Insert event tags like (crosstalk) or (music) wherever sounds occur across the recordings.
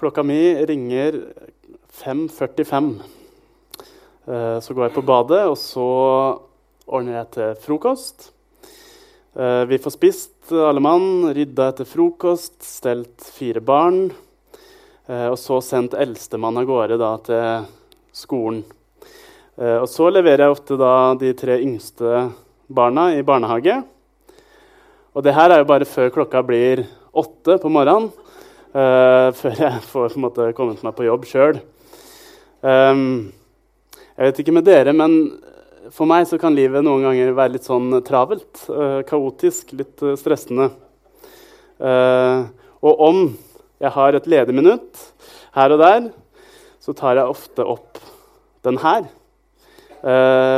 Klokka mi ringer 5.45. Eh, så går jeg på badet, og så ordner jeg til frokost. Eh, vi får spist alle mann, rydda etter frokost, stelt fire barn. Eh, og så sendt eldstemann av gårde da, til skolen. Og så leverer jeg ofte de tre yngste barna i barnehage. Og det her er jo bare før klokka blir åtte på morgenen. Uh, (laughs) før jeg får på en måte, kommet meg på jobb sjøl. Um, jeg vet ikke med dere, men for meg så kan livet noen ganger være litt sånn travelt. Uh, kaotisk, litt uh, stressende. og om jeg har et ledig minutt her og der, så tar jeg ofte opp den her.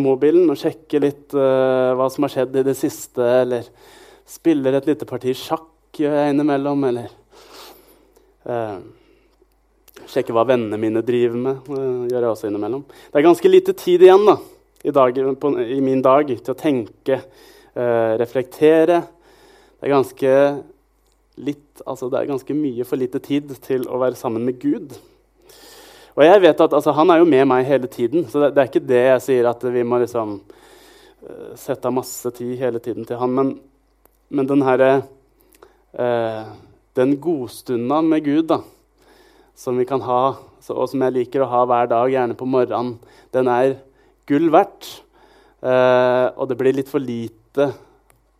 Mobilen og sjekker litt hva som har skjedd i det siste, eller spiller et lite parti sjakk gjør jeg innimellom, eller Eh, sjekke hva vennene mine driver med. Eh, gjør jeg også innimellom. Det er ganske lite tid igjen da, i, dag, på, i min dag til å tenke, eh, reflektere. Det er, litt, altså det er ganske mye for lite tid til å være sammen med Gud. Og jeg vet at altså, Han er jo med meg hele tiden, så det, det, er ikke det jeg sier at vi må liksom uh, sette av masse tid hele tiden til han. Men, men den herre uh, den godstunda med Gud da, som vi kan ha, og som jeg liker å ha hver dag, gjerne på morgenen, den er gull verdt. Eh, og det blir litt for lite,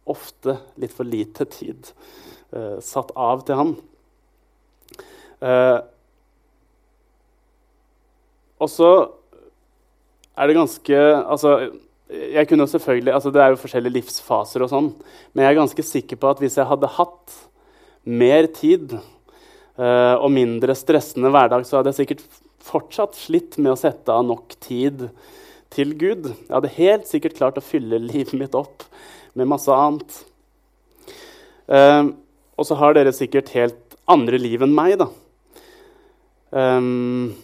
ofte litt for lite tid eh, satt av til han. Eh, og så er det ganske altså, jeg kunne selvfølgelig, altså Det er jo forskjellige livsfaser, og sånn, men jeg er ganske sikker på at hvis jeg hadde hatt mer tid uh, og mindre stressende hverdag, så hadde jeg sikkert fortsatt slitt med å sette av nok tid til Gud. Jeg hadde helt sikkert klart å fylle livet mitt opp med masse annet. Uh, og så har dere sikkert helt andre liv enn meg, da. Um,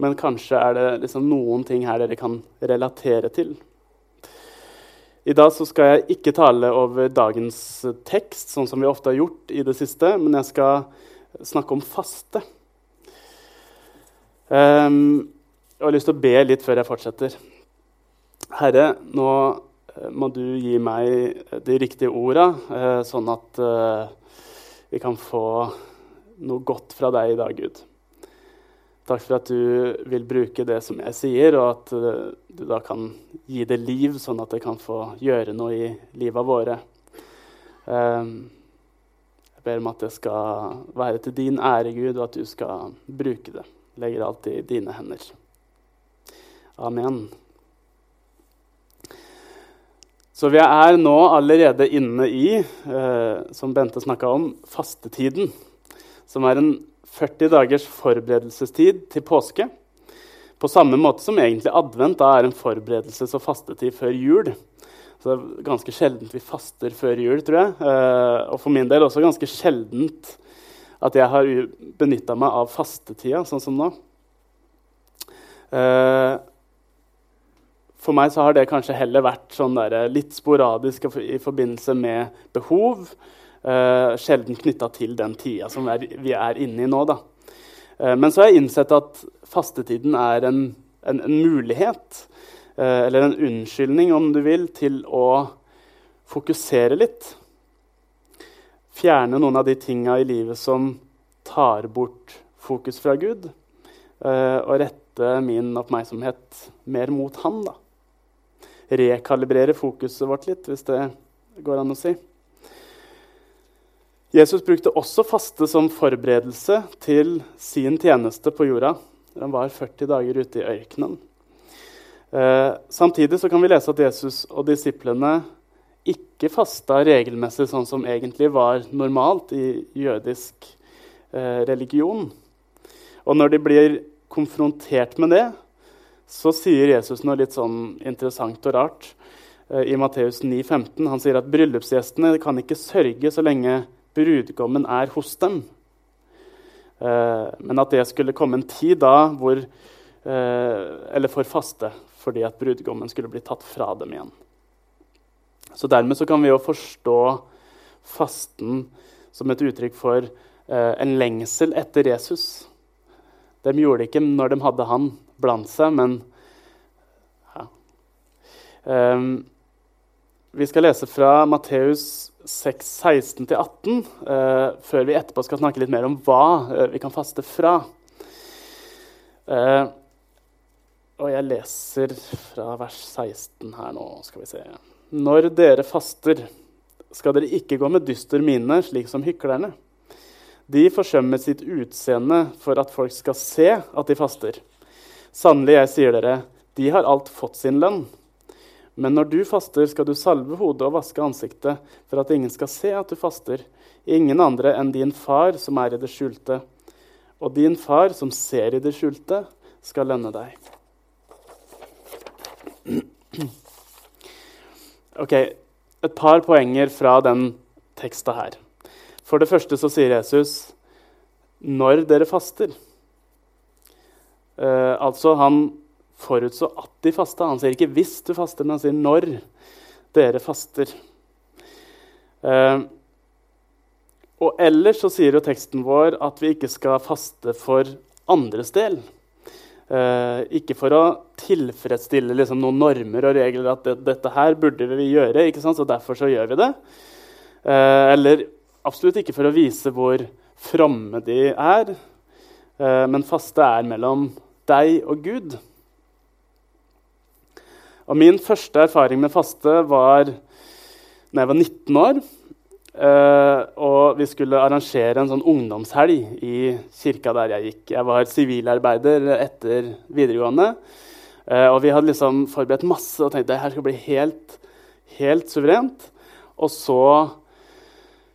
men kanskje er det liksom noen ting her dere kan relatere til. I dag skal jeg ikke tale over dagens tekst, sånn som vi ofte har gjort i det siste, men jeg skal snakke om faste. Um, jeg har lyst til å be litt før jeg fortsetter. Herre, nå eh, må du gi meg de riktige orda, uh, sånn at uh, vi kan få noe godt fra deg i dag, Gud. Takk for at du vil bruke det som jeg sier, og at uh, du da kan gi det liv, sånn at det kan få gjøre noe i livet våre. Um, jeg ber om at det skal være til din ære, Gud, og at du skal bruke det. Legger alt i dine hender. Amen. Så vi er nå allerede inne i, uh, som Bente snakka om, fastetiden. Som er en 40 dagers forberedelsestid til påske. På samme måte som egentlig advent da er en forberedelses- og fastetid før jul. Så det er ganske sjeldent vi faster før jul, tror jeg. Eh, og for min del også ganske sjeldent at jeg har benytta meg av fastetida, sånn som nå. Eh, for meg så har det kanskje heller vært sånn litt sporadisk i forbindelse med behov. Uh, sjelden knytta til den tida som er, vi er inne i nå. Da. Uh, men så har jeg innsett at fastetiden er en, en, en mulighet, uh, eller en unnskyldning, om du vil, til å fokusere litt. Fjerne noen av de tinga i livet som tar bort fokus fra Gud, og rette min oppmerksomhet mer mot Han. Da. Rekalibrere fokuset vårt litt, hvis det går an å si. Jesus brukte også faste som forberedelse til sin tjeneste på jorda. Han var 40 dager ute i ørkenen. Eh, samtidig kan vi lese at Jesus og disiplene ikke fasta regelmessig, sånn som egentlig var normalt i jødisk eh, religion. Og når de blir konfrontert med det, så sier Jesus noe litt sånn interessant og rart. Eh, I Matteus 9,15 han sier at bryllupsgjestene kan ikke sørge så lenge brudgommen er hos dem. Eh, men at det skulle komme en tid da hvor eh, eller for faste fordi at brudgommen skulle bli tatt fra dem igjen. Så Dermed så kan vi jo forstå fasten som et uttrykk for eh, en lengsel etter Jesus. De gjorde det ikke når de hadde han blant seg, men ja. um, Vi skal lese fra Matteus 6, 16-18, uh, før vi etterpå skal snakke litt mer om hva uh, vi kan faste fra. Uh, og jeg leser fra vers 16 her nå. skal vi se. Når dere faster, skal dere ikke gå med dyster mine, slik som hyklerne. De forsømmer sitt utseende for at folk skal se at de faster. Sannelig, jeg sier dere, de har alt fått sin lønn. Men når du faster, skal du salve hodet og vaske ansiktet, for at ingen skal se at du faster. Ingen andre enn din far som er i det skjulte. Og din far som ser i det skjulte, skal lønne deg. (clears throat) Ok, Et par poenger fra den teksta her. For det første så sier Jesus 'når dere faster'. Eh, altså Han forutså at de fasta. Han sier ikke 'hvis du faster', men han sier 'når dere faster'. Eh, og ellers så sier jo teksten vår at vi ikke skal faste for andres del. Eh, ikke for å tilfredsstille liksom, noen normer og regler at det, dette her burde vi gjøre, så derfor så gjør vi det. Eh, eller absolutt ikke for å vise hvor fromme de er, uh, men faste er mellom deg og Gud. Og min første erfaring med faste var da jeg var 19 år. Uh, og vi skulle arrangere en sånn ungdomshelg i kirka der jeg gikk. Jeg var sivilarbeider etter videregående. Uh, og vi hadde liksom forberedt masse og tenkte at dette skal bli helt, helt suverent. Og så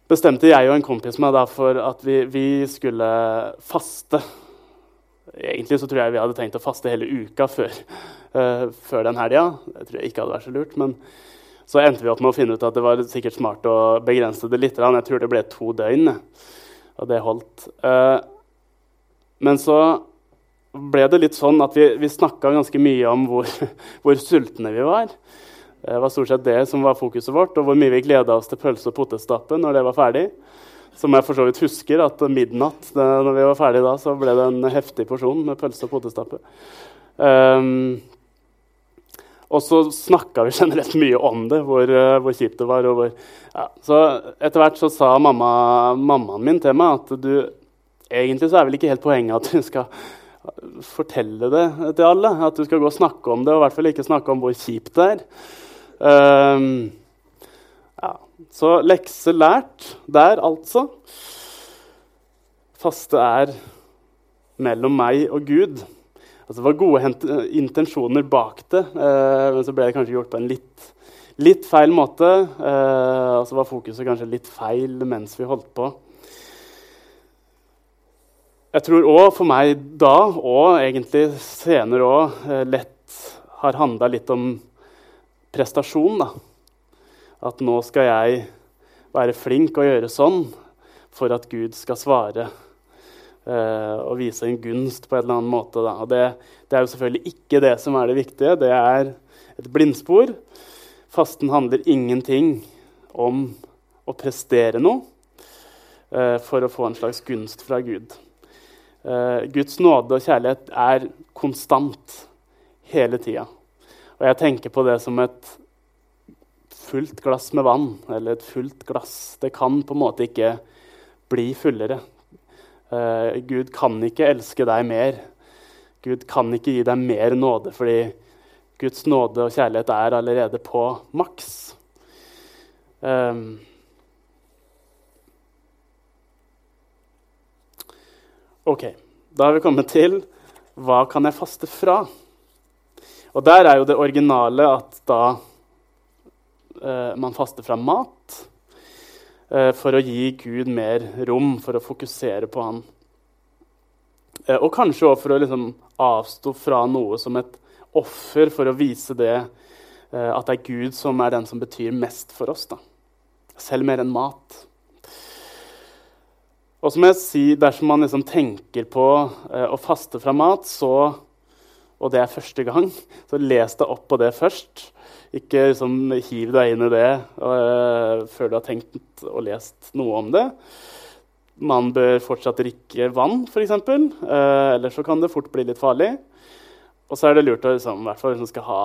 bestemte jeg og en kompis meg for at vi, vi, skulle faste. Egentlig så tror jeg vi hadde tenkt å faste hele uka før, uh, før den helga. Det tror jeg ikke hadde vært så lurt. men så endte vi opp med å finne ut at det var sikkert smart å begrense det litt. Jeg tror det ble to døgn, og det holdt. Uh, men så ble det litt sånn at vi, vi snakka ganske mye om hvor, (laughs) hvor, sultne vi var. Det var stort sett det som var fokuset vårt, og hvor mye vi gleda oss til pølse- og potetstappe når det var ferdig. Som jeg for så vidt husker, at midnatt det, når vi var ferdige da, så ble det en heftig porsjon med pølse og potetstappe. Um, og så snakka vi generelt mye om det, hvor, uh, hvor kjipt det var. Hvor, ja. Så etter hvert så sa mamma, mammaen min til meg at du egentlig så er vel ikke helt poenget at du skal fortelle det til alle. At du skal gå og snakke om det, og i hvert fall ikke snakke om hvor kjipt det er. Um. Så lekse lært der, altså. Faste er mellom meg og Gud. Altså, det var gode intensjoner bak det, eh, men så ble det kanskje gjort på en litt, litt feil måte. Eh, og så var fokuset kanskje litt feil mens vi holdt på. Jeg tror òg for meg da, og egentlig senere òg, eh, lett har handla litt om prestasjon. Da. At nå skal jeg være flink og gjøre sånn for at Gud skal svare eh, og vise en gunst på en eller annen måte. Det, det, er jo selvfølgelig ikke det som er det viktige. Det er et blindspor. Fasten handler ingenting om å prestere noe eh, for å få en slags gunst fra Gud. Eh, Guds nåde og kjærlighet er konstant hele tida. Og jeg tenker på det som et fullt glass med vann, eller et fullt glass. Det kan på en måte ikke bli fullere. Uh, Gud kan ikke elske deg mer. Gud kan ikke gi deg mer nåde, fordi Guds nåde og kjærlighet er allerede på maks. Um, ok, da har vi kommet til hva kan jeg faste fra? Og der er jo det originale at da man faster fra mat. Eh, for å gi Gud mer rom, for å fokusere på han. Eh, og kanskje òg for å liksom avstå fra noe som et offer for å vise det eh, at det er Gud som er den som betyr mest for oss. Da. Selv mer enn mat. Og så må jeg si, Dersom man liksom tenker på å faste fra mat, så og det er første gang, så les deg opp på det først. Ikke liksom, hiv deg inn i det uh, før du har tenkt og lest noe om det. Man bør fortsatt drikke vann, f.eks. Uh, ellers så kan det fort bli litt farlig. Og så er det lurt å liksom, hvert fall man skal ha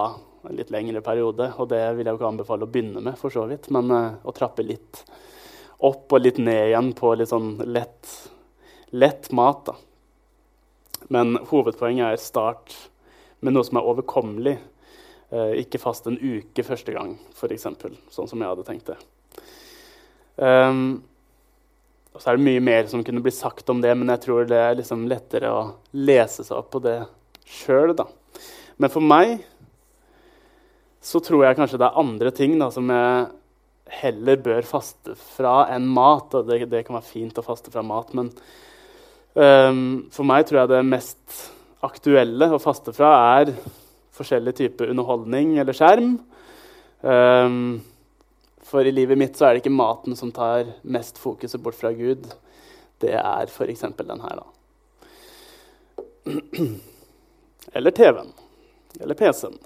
en litt lengre periode. Og det vil jeg jo ikke anbefale å begynne med, for så vidt, men uh, å trappe litt opp og litt ned igjen på litt sånn lett, lett mat. da. Men hovedpoenget er start med noe som er overkommelig. Eh, ikke fast en uke første gang, f.eks., sånn som jeg hadde tenkt det. Um, og så er det mye mer som kunne bli sagt om det, men jeg tror det er liksom lettere å lese seg opp på det sjøl. Men for meg så tror jeg kanskje det er andre ting da, som jeg heller bør faste fra enn mat. Og det, det kan være fint å faste fra mat, men um, for meg tror jeg det mest aktuelle å faste fra er forskjellig type underholdning eller skjerm. Um, for i livet mitt så er det ikke maten som tar mest fokuset bort fra Gud. Det er f.eks. den her, da. (clears throat) Eller TV-en. Eller PC-en.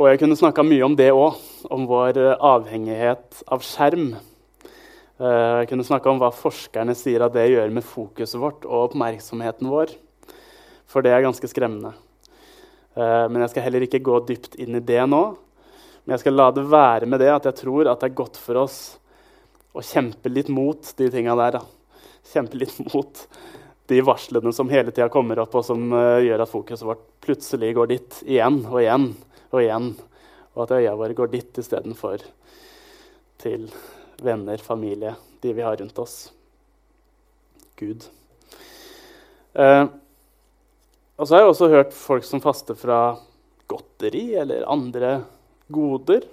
Og jeg kunne snakka mye om det òg, om vår avhengighet av skjerm. Eh, jeg kunne snakka om hva forskerne sier at det gjør med fokuset vårt og oppmerksomheten vår. For det er ganske skremmende. Eh, men jeg skal heller ikke gå dypt inn i det nå. Men jeg skal la det være med det at jeg tror at det er godt for oss å kjempe litt mot de tinga der. Da. Kjempe litt mot de varslene som hele tida kommer opp, og som uh, gjør at fokuset vårt plutselig går dit igjen og igjen og igjen. Og at øya våre går dit istedenfor til venner, familie, de vi har rundt oss. Gud. Eh, og så har jeg også hørt folk som faster fra godteri eller andre goder.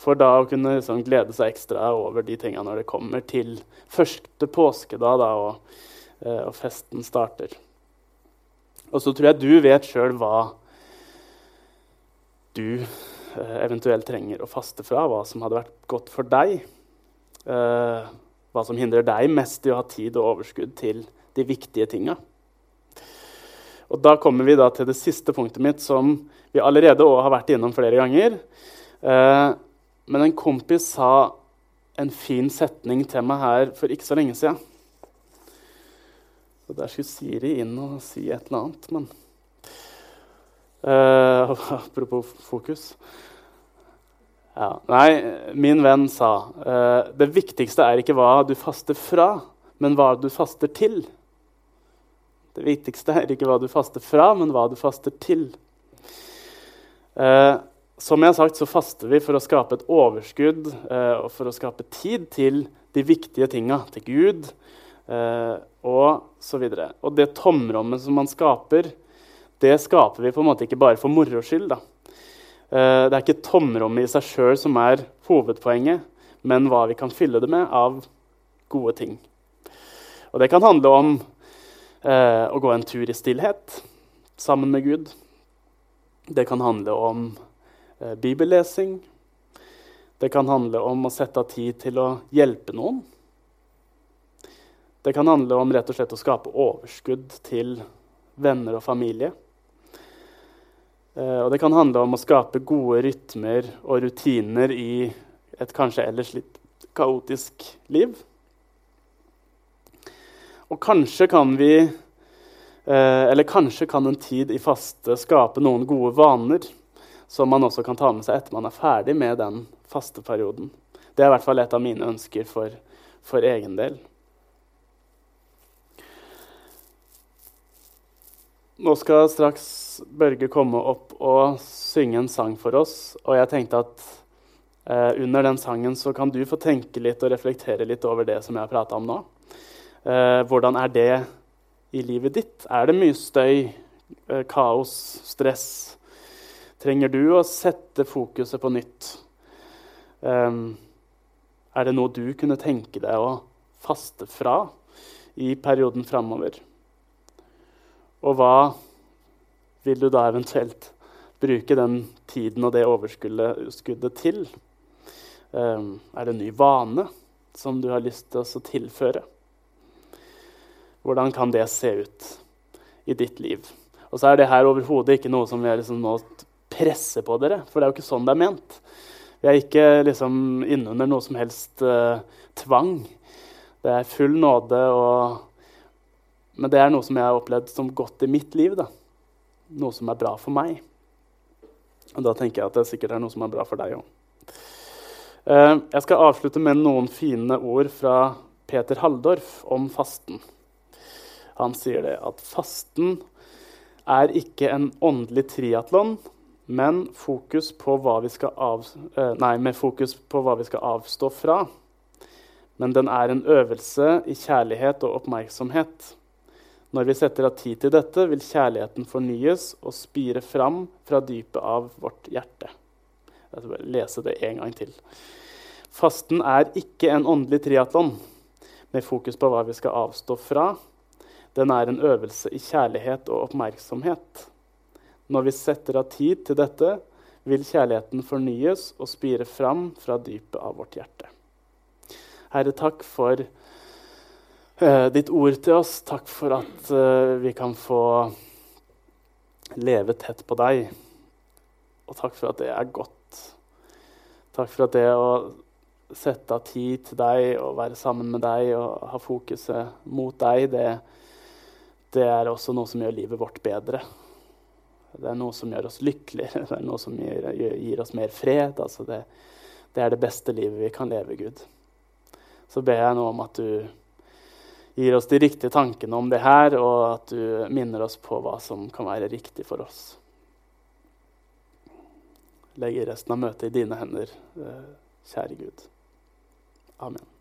For da å kunne liksom glede seg ekstra over de tinga når det kommer til første påskedag da, og, eh, og, festen starter. Og så tror jeg du vet sjøl hva du eh, eventuelt trenger å faste fra. Hva som hadde vært godt for deg. Eh, hva som hindrer deg mest i å ha tid og overskudd til de viktige tinga. Og da kommer vi da til det siste punktet mitt, som vi allerede har vært innom flere ganger. Eh, men en kompis sa en fin setning til meg her for ikke så lenge siden. Og der skulle Siri inn og si et eller annet, men eh, (laughs) Apropos fokus. Ja, nei, min venn sa uh, det viktigste er ikke hva du faster fra, men hva du faster til. Det viktigste er ikke hva du faster fra, men hva du faster til. Uh, som jeg har sagt, så faster vi for å skape et overskudd uh, og for å skape tid til de viktige tinga, til Gud uh, og så videre. Og det tomrommet som man skaper, det skaper vi på en måte ikke bare for moro skyld. Da. Eh, det er ikke tomrommet i seg sjøl som er hovedpoenget, men hva vi kan fylle det med av gode ting. Og det kan handle om eh, å gå en tur i stillhet sammen med Gud. Det kan handle om Eh, bibellesing. Det kan handle om å sette av tid til å hjelpe noen. Det kan handle om rett og slett å skape overskudd til venner og familie. Eh, og det kan handle om å skape gode rytmer og rutiner i et kanskje ellers litt kaotisk liv. Og kanskje kan vi eh, Eller kanskje kan en tid i faste skape noen gode vaner som man også kan ta med seg etter man er ferdig med den faste perioden. Det er i hvert fall et av mine ønsker for, for egen del. Nå skal straks Børge komme opp og synge en sang for oss. Og jeg tenkte at eh, under den sangen så kan du få tenke litt og reflektere litt over det som jeg har prata om nå. Eh, hvordan er det i livet ditt? Er det mye støy, eh, kaos, stress? Trenger du å sette fokuset på nytt? Um, er det noe du kunne tenke deg å faste fra i perioden framover? Og hva vil du da eventuelt bruke den tiden og det overskuddet til? Um, er det en ny vane som du har lyst til å tilføre? Hvordan kan det se ut i ditt liv. Og så er det her overhodet ikke noe som vi liksom nå presser på dere, for det er jo ikke sånn det er ment. Vi er ikke liksom innunder noe som helst uh, tvang. Det er full nåde, og, men det er noe som jeg har opplevd som godt i mitt liv. Da. Noe som er bra for meg. Og da tenker jeg at det sikkert er noe som er bra for deg òg. Uh, jeg skal avslutte med noen fine ord fra Peter Halldorf om fasten. Han sier det at fasten er ikke en åndelig triatlon, men fokus på hva vi skal av, uh, nei, med fokus på hva vi skal avstå fra. Men den er en øvelse i kjærlighet og oppmerksomhet. Når vi setter av tid til dette, vil kjærligheten fornyes og spire fram fra dypet av vårt hjerte. Jeg skal bare lese det en gang til. Fasten er ikke en åndelig triatlon med fokus på hva vi skal avstå fra. Den er en øvelse i kjærlighet og oppmerksomhet. Når vi setter av tid til dette, vil kjærligheten fornyes og spire fram fra dypet av vårt hjerte. Herre, takk for ditt ord til oss. Takk for at uh, vi kan få leve tett på deg. Og takk for at det er godt. Takk for at det å sette av tid til deg og være sammen med deg og ha fokuset mot deg, det, det er også noe som gjør livet vårt bedre. Det er noe som gjør oss lykkeligere, (laughs) det er noe som gir, gir oss mer fred. Altså det, det, er det beste livet vi kan leve, Gud. Så ber jeg nå om at du gir oss de riktige tankene om det her, og at du minner oss på hva som kan være riktig for oss. Legger resten av møtet i dine hender, eh, kjære Gud. Amen.